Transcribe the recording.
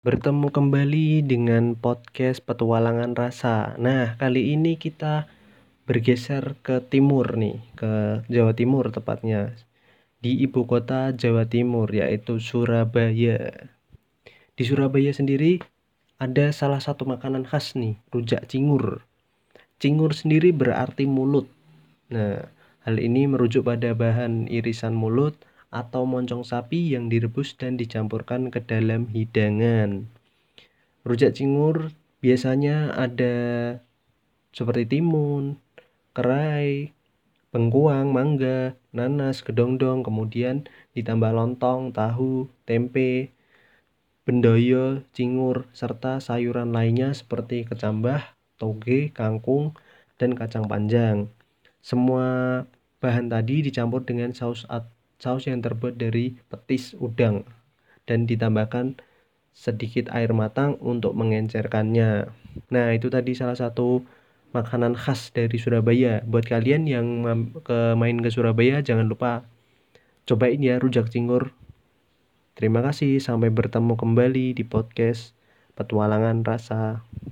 Bertemu kembali dengan podcast Petualangan Rasa. Nah, kali ini kita bergeser ke timur nih, ke Jawa Timur tepatnya. Di ibu kota Jawa Timur yaitu Surabaya. Di Surabaya sendiri ada salah satu makanan khas nih, rujak cingur. Cingur sendiri berarti mulut. Nah, hal ini merujuk pada bahan irisan mulut atau moncong sapi yang direbus dan dicampurkan ke dalam hidangan. Rujak cingur biasanya ada seperti timun, kerai, bengkuang, mangga, nanas, kedongdong, kemudian ditambah lontong, tahu, tempe, bendoyo, cingur, serta sayuran lainnya seperti kecambah, toge, kangkung, dan kacang panjang. Semua bahan tadi dicampur dengan saus saus yang terbuat dari petis udang dan ditambahkan sedikit air matang untuk mengencerkannya. Nah, itu tadi salah satu makanan khas dari Surabaya. Buat kalian yang ke main ke Surabaya jangan lupa cobain ya rujak cingur. Terima kasih, sampai bertemu kembali di podcast Petualangan Rasa.